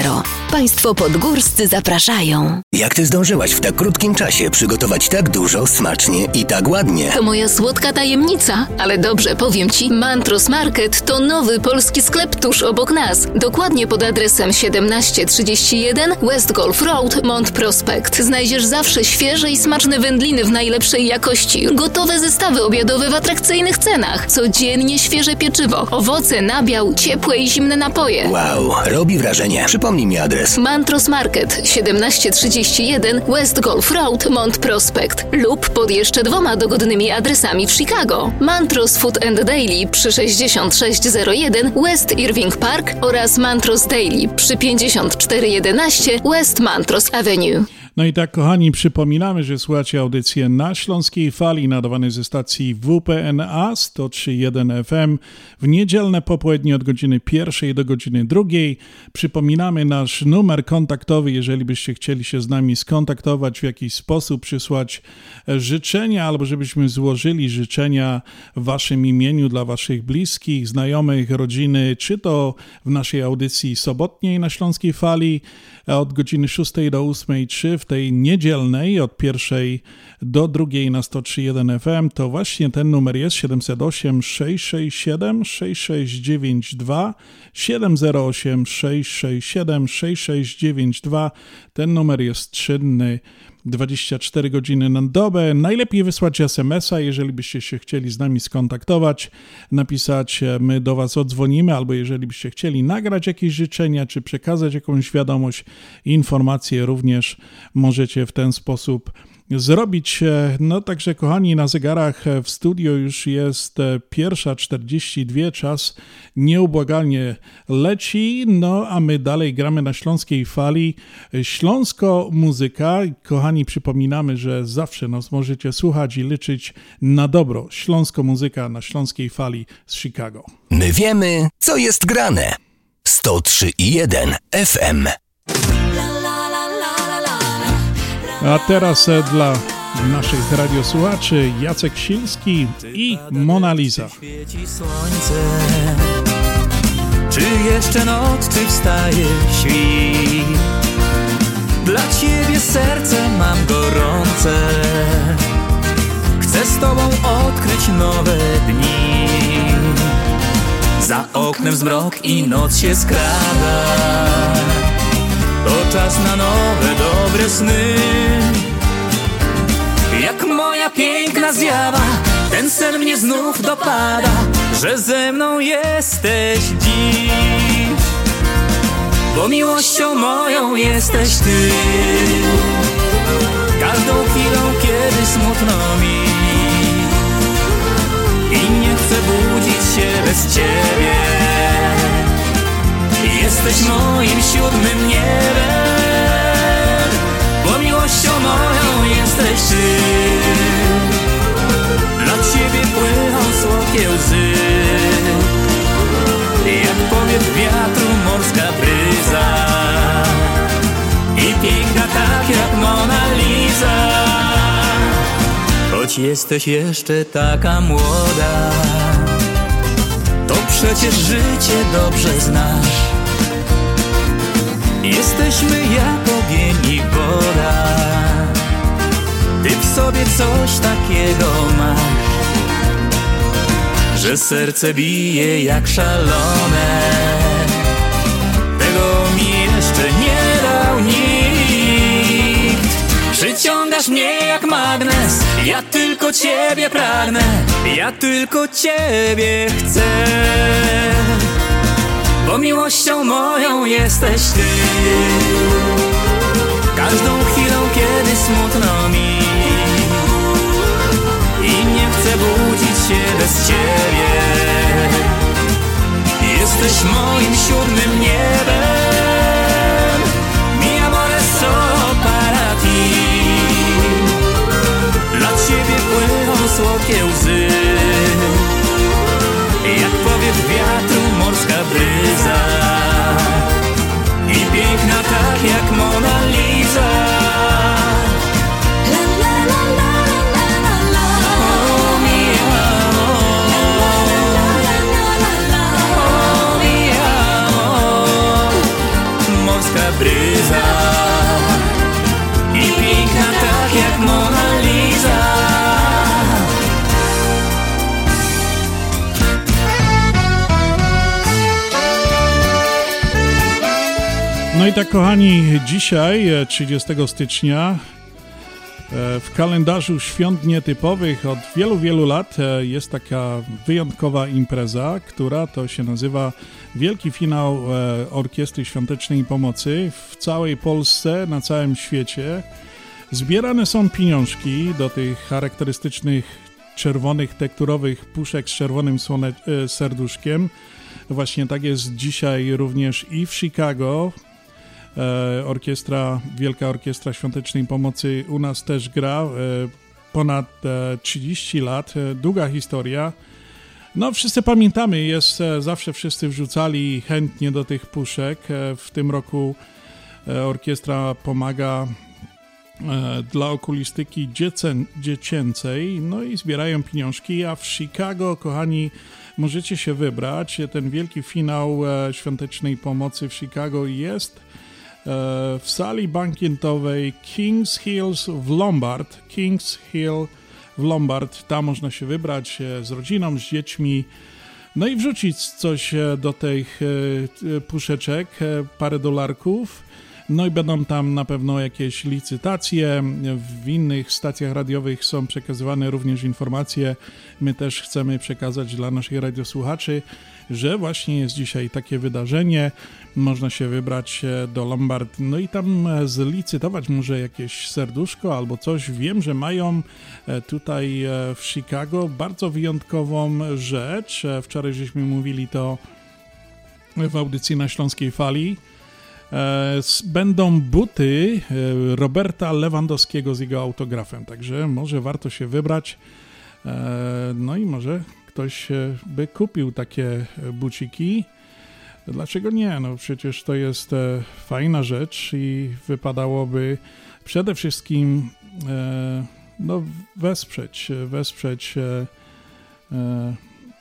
Państwo podgórscy zapraszają. Jak ty zdążyłaś w tak krótkim czasie przygotować tak dużo, smacznie i tak ładnie? To moja słodka tajemnica, ale dobrze powiem ci, Mantros Market to nowy polski sklep tuż obok nas. Dokładnie pod adresem 1731 West Golf Road, Mont Prospect. Znajdziesz zawsze świeże i smaczne wędliny w najlepszej jakości, gotowe zestawy obiadowe w atrakcyjnych cenach, codziennie świeże pieczywo, owoce, nabiał, ciepłe i zimne napoje. Wow, robi wrażenie. Przypomnij mi adres. Mantros Market 1731 West Golf Road, Mont Prospect lub pod jeszcze dwoma dogodnymi adresami w Chicago. Mantros Food and Daily przy 6601 West Irving Park oraz Mantros Daily przy 5411 West Mantros Avenue. No i tak, kochani, przypominamy, że słuchacie audycję na Śląskiej Fali nadawanej ze stacji WPNA 103.1 FM w niedzielne popołudnie od godziny pierwszej do godziny drugiej. Przypominamy nasz numer kontaktowy, jeżeli byście chcieli się z nami skontaktować w jakiś sposób, przysłać życzenia albo żebyśmy złożyli życzenia w waszym imieniu dla waszych bliskich, znajomych, rodziny, czy to w naszej audycji sobotniej na Śląskiej Fali od godziny 6 do 8, czy w tej niedzielnej od pierwszej do drugiej na 103.1 FM, to właśnie ten numer jest 708 667 6692 708 667 6692. Ten numer jest czynny 24 godziny na dobę. Najlepiej wysłać SMS-a, jeżeli byście się chcieli z nami skontaktować, napisać, my do Was odzwonimy, albo jeżeli byście chcieli nagrać jakieś życzenia, czy przekazać jakąś wiadomość, informacje również możecie w ten sposób zrobić. No także kochani, na zegarach w studio już jest pierwsza 42, czas nieubłagalnie leci, no a my dalej gramy na śląskiej fali. Śląsko muzyka, kochani, przypominamy, że zawsze nas możecie słuchać i liczyć na dobro. Śląsko muzyka na śląskiej fali z Chicago. My wiemy, co jest grane. 103,1 FM. A teraz e, dla naszych radiosłuchaczy Jacek Silski i Mona Lisa. Czy jeszcze noc, czy wstaje świt? Dla ciebie serce mam gorące. Chcę z tobą odkryć nowe dni. Za oknem zmrok i noc się skrada. To czas na nowe, dobre sny piękna zjawa. Ten sen mnie znów dopada Że ze mną jesteś dziś. Bo miłością moją jesteś ty. Każdą chwilą, kiedy smutno mi. I nie chcę budzić się bez ciebie. Jesteś moim siódmym niebem jesteś jeszcze taka młoda. To przecież życie dobrze znasz. Jesteśmy jak ogień i woda. Ty w sobie coś takiego masz Że serce bije jak szalone. Tego mi jeszcze nie dał nikt. Przyciągasz mnie jak magnes. Ja tylko ciebie pragnę. Ja tylko ciebie chcę. Bo miłością moją jesteś ty. Każdą chwilą, kiedy smutno mi. I nie chcę budzić się bez ciebie. Jesteś moim siódmym niebem słodkie łzy. Jak powiew wiatru morska bryza. I piękna tak jak Mona Lisa. La la la la la la la Oh mia, oh Morska bryza. I piękna tak jak Mona No i tak, kochani, dzisiaj, 30 e, stycznia, e, w kalendarzu świąt nietypowych od wielu, wielu lat e, jest taka wyjątkowa impreza, która to się nazywa Wielki Finał Orkiestry Świątecznej Pomocy w całej Polsce, na całym świecie. Zbierane są pieniążki do tych charakterystycznych czerwonych tekturowych puszek z czerwonym serduszkiem. Właśnie tak jest dzisiaj również i w Chicago. E, orkiestra, Wielka Orkiestra Świątecznej Pomocy u nas też gra. E, ponad 30 e, lat, długa historia. No, wszyscy pamiętamy, jest zawsze wszyscy wrzucali chętnie do tych puszek. W tym roku orkiestra pomaga dla okulistyki dziecięcej, no i zbierają pieniążki, a w Chicago, kochani, możecie się wybrać. Ten wielki finał świątecznej pomocy w Chicago jest w sali bankietowej Kings Hills w Lombard. Kings Hill w Lombard. Tam można się wybrać e, z rodziną, z dziećmi. No i wrzucić coś e, do tych puszeczek, parę dolarków. No i będą tam na pewno jakieś licytacje. W innych stacjach radiowych są przekazywane również informacje. My też chcemy przekazać dla naszych radiosłuchaczy, że właśnie jest dzisiaj takie wydarzenie można się wybrać do Lombard, no i tam e, zlicytować może jakieś serduszko albo coś. Wiem, że mają e, tutaj e, w Chicago bardzo wyjątkową rzecz. Wczoraj żeśmy mówili to w audycji na Śląskiej Fali. Będą buty Roberta Lewandowskiego z jego autografem, także może warto się wybrać. No i może ktoś by kupił takie buciki. Dlaczego nie? No przecież to jest e, fajna rzecz i wypadałoby przede wszystkim e, no, wesprzeć, wesprzeć e,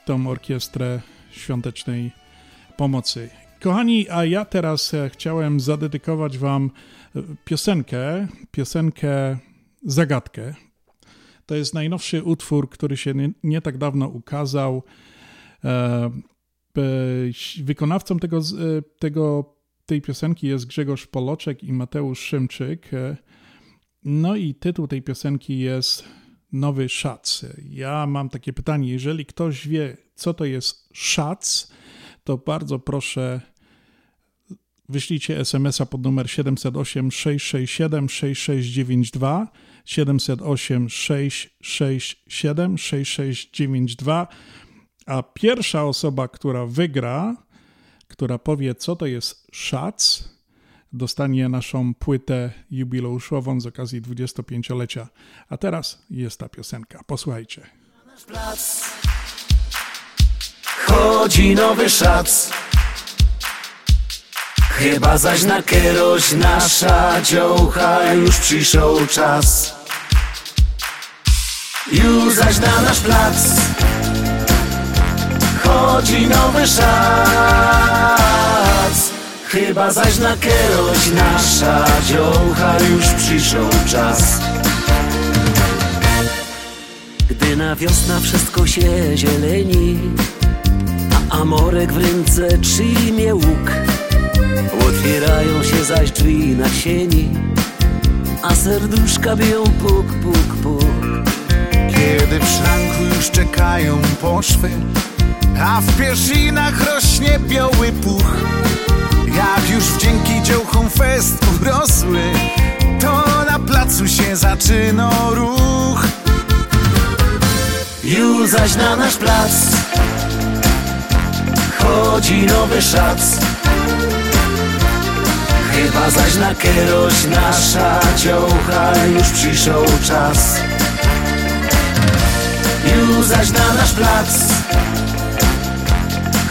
tą orkiestrę świątecznej pomocy. Kochani, a ja teraz chciałem zadedykować Wam piosenkę, piosenkę Zagadkę. To jest najnowszy utwór, który się nie, nie tak dawno ukazał. E, wykonawcą tego, e, tego, tej piosenki jest Grzegorz Poloczek i Mateusz Szymczyk. E, no i tytuł tej piosenki jest Nowy Szac. Ja mam takie pytanie, jeżeli ktoś wie, co to jest szac, to bardzo proszę wyślijcie SMS-a pod numer 708 667 6692 708 667 6692 a pierwsza osoba, która wygra, która powie, co to jest szac, dostanie naszą płytę jubileuszową z okazji 25-lecia. A teraz jest ta piosenka. Posłuchajcie. chodzi nowy szac. Chyba zaś na kieroś nasza dziołcha już przyszł czas. Już zaś na nasz plac Chodzi nowy szac Chyba zaś na kieroś nasza dziołcha już przyszł czas. Gdy na wiosna wszystko się zieleni A amorek w ręce trzymie łuk Otwierają się zaś drzwi na sieni A serduszka biją puk, puk, puk. Kiedy w szranku już czekają poszwy a w pierzinach rośnie biały puch. Jak już wdzięki dziołchom fest urosły To na placu się zaczyna ruch. Już zaś na nasz plac Chodzi nowy szac. Chyba zaś na kieroś nasza dziołcha Już przyszł czas. Już zaś na nasz plac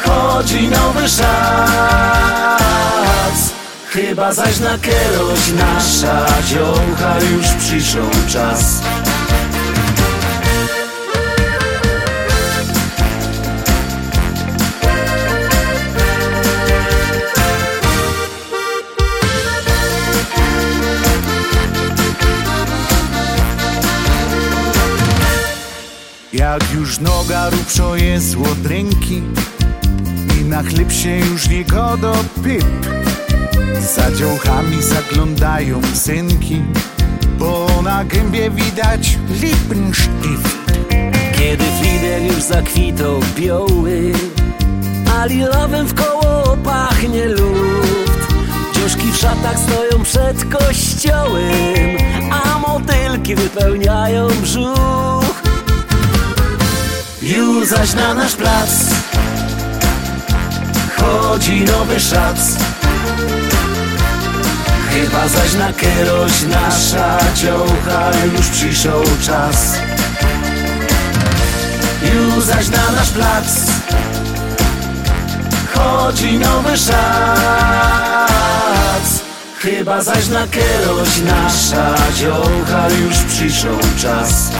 Chodzi nowy szac Chyba zaś na kieroś nasza dziołcha już przyszł czas. Jak już noga rubszo jest od ręki na chleb się już nie godo pip. Za działkami zaglądają synki Bo na gębie widać lippenstift Kiedy flider już zakwitał biały A lilowym w koło pachnie luft. Dziuszki w szatach stoją przed kościołem A motylki wypełniają brzuch. Już zaś na nasz plac Chodzi nowy szac Chyba zaś na kieroś nasza dziołcha Już przyszł czas. Już zaś na nasz plac. Chodzi nowy szac Chyba zaś na kieroś nasza dziołcha Już przyszł czas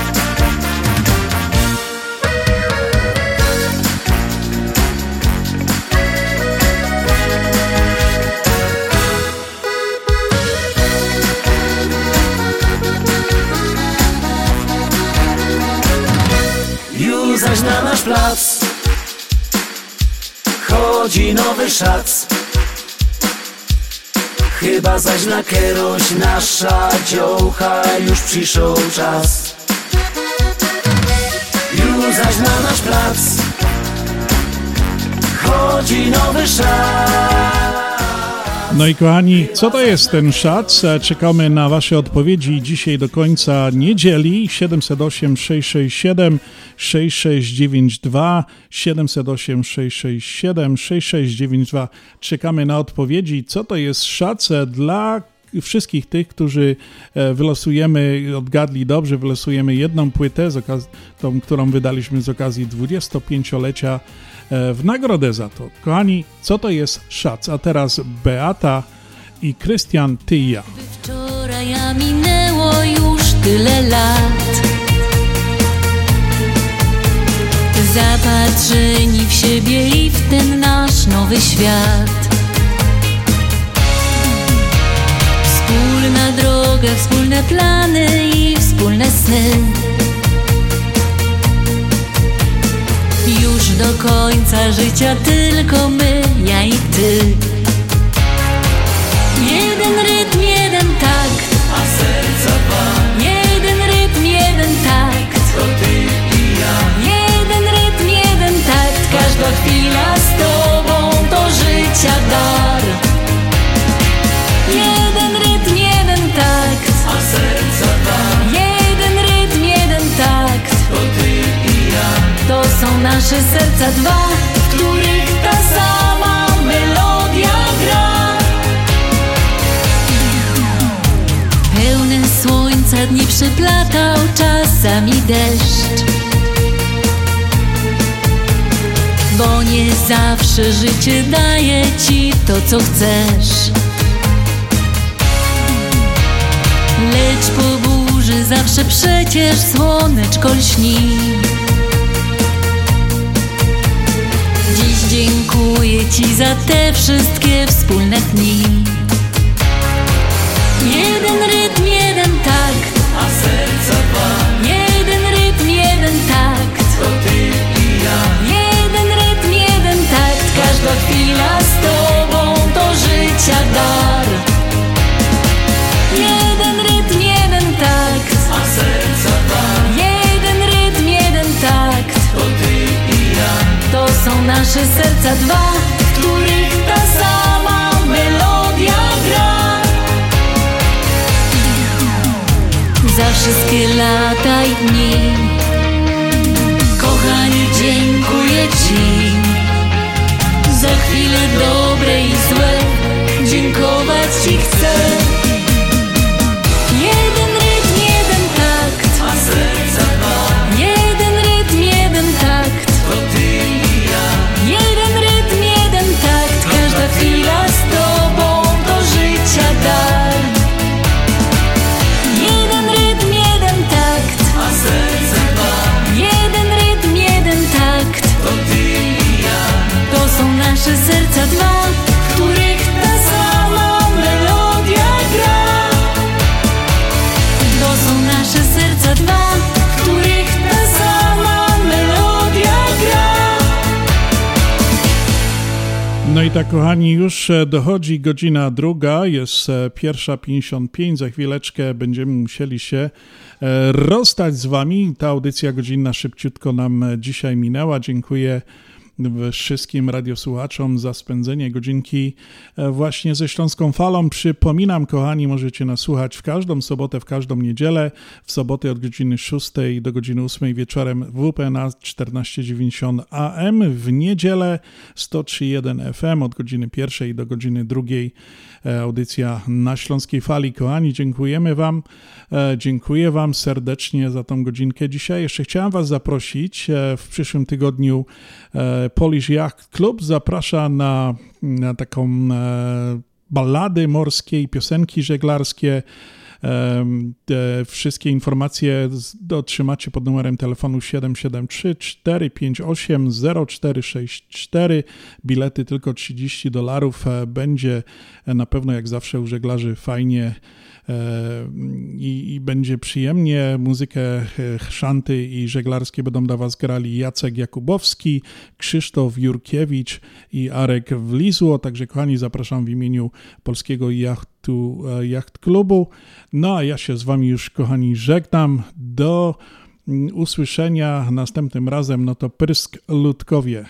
zaś na nasz plac. Chodzi nowy szac. Chyba zaś na kieroś nasza dziołcha Już przyszł czas. Już zaś na nasz plac. Chodzi nowy szac. No i kochani, co to jest ten szac? Czekamy na Wasze odpowiedzi dzisiaj do końca niedzieli. 708 667 6692 708 667 6692. Czekamy na odpowiedzi. Co to jest szac e, dla wszystkich tych, którzy e, wylosujemy, odgadli dobrze, wylosujemy jedną płytę, tą, którą wydaliśmy z okazji 25-lecia e, w nagrodę za to. Kochani, co to jest szac? A teraz Beata i Krystian, ty i ja. Wczoraj, minęło już tyle lat Zapatrzeni w siebie i w ten nasz nowy świat. Wspólna droga, wspólne plany i wspólne sny. Już do końca życia tylko my, ja i ty zawsze życie daje ci to, co chcesz. Lecz po burzy zawsze przecież słoneczko lśni. Dziś dziękuję ci za te wszystkie wspólne dar Jeden rytm, jeden takt. A serca dwa. Jeden rytm, jeden takt. To ty i ja. To są nasze serca dwa W których ta sama melodia gra. Za wszystkie lata i dni. Kochanie, dziękuję Ci. Za chwile dobre i złe. Dziękować Ci chcę. I tak, kochani, już e, dochodzi godzina druga, jest e, pierwsza 55. Za chwileczkę będziemy musieli się e, rozstać z Wami. Ta audycja godzinna szybciutko nam dzisiaj minęła. Dziękuję wszystkim radiosłuchaczom za spędzenie godzinki e, właśnie ze Śląską Falą. Przypominam, kochani, możecie nas słuchać w każdą sobotę, w każdą niedzielę, w soboty od godziny 6 do godziny 8 wieczorem WP na 1490 AM, w niedzielę 103.1 FM od godziny 1 do godziny 2 e, audycja na Śląskiej Fali. Kochani, dziękujemy Wam, e, dziękuję Wam serdecznie za tą godzinkę dzisiaj. Jeszcze chciałem Was zaprosić w przyszłym tygodniu Polish Yacht Club zaprasza na, na taką e, ballady morskie i piosenki żeglarskie. Wszystkie informacje otrzymacie pod numerem telefonu 773 458 0464. Bilety tylko 30 dolarów. E, będzie na pewno jak zawsze u żeglarzy fajnie i, i, będzie przyjemnie. Muzykę e, chrzanty i żeglarskie będą dla Was grali Jacek Jakubowski, Krzysztof Jurkiewicz i Arek Wlizło. Także kochani, zapraszam w imieniu Polskiego Jachtu, e, Jacht Klubu. No a ja się z Wami już kochani żegnam. Do mm, usłyszenia następnym razem. No to Prysk Ludkowie.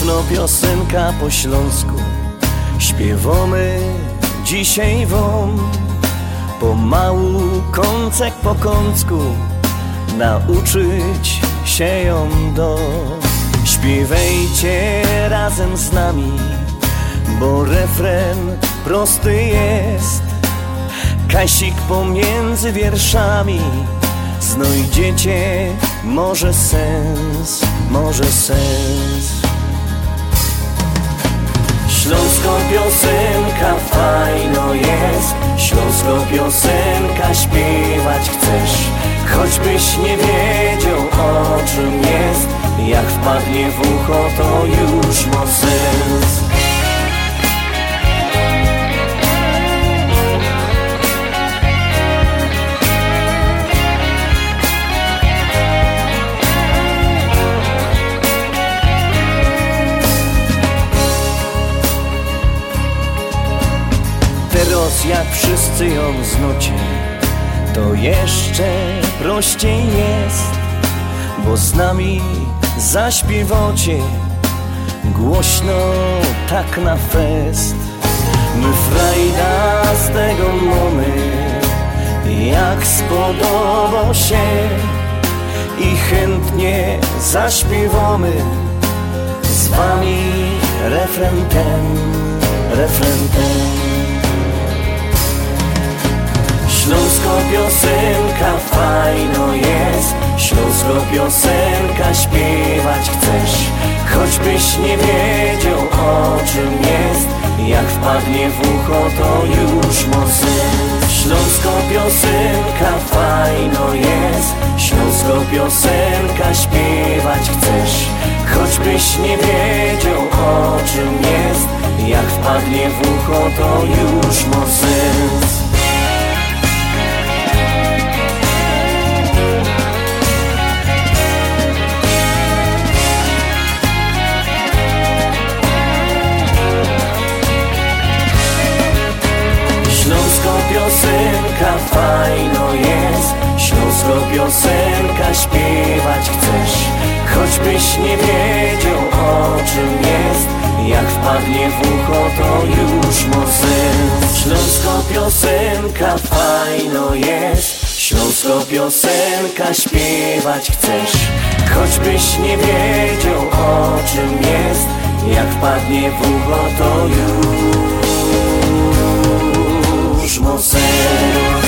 Gryfno piosenka po śląsku. Śpiewamy dzisiaj wam Pomału, kącek po kącku. Nauczyć się ją do. Śpiewajcie razem z nami Bo refren prosty jest. Kasik pomiędzy wierszami. Znajdziecie może sens, może sens Śląsko piosenka fajno jest Śląsko piosenka śpiewać chcesz. Choćbyś nie wiedział o czym jest Jak wpadnie w ucho to już ma sens wszyscy ją znucie To jeszcze prościej jest Bo z nami zaśpiewacie Głośno tak na fest. My frajda z tego mamy Jak spodoba się I chętnie zaśpiewamy. Z wami refren ten Śląsko piosenka fajno jest. Śląsko piosenka śpiewać chcesz. Choćbyś nie wiedział o czym jest. Jak wpadnie w ucho to już mocy Śląsko piosenka fajno jest. Śląsko piosenka śpiewać chcesz. Choćbyś nie wiedział o czym jest. Jak wpadnie w ucho to już ma fajno jest. Śląsko piosenka śpiewać chcesz. Choćbyś nie wiedział o czym jest. Jak wpadnie w ucho to już sens Śląsko piosenka fajno jest. Śląsko piosenka śpiewać chcesz. Choćbyś nie wiedział o czym jest. Jak wpadnie w ucho to już mesmo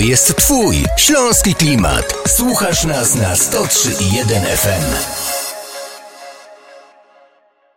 jest twój śląski klimat. Słuchasz nas na 103.1 FM.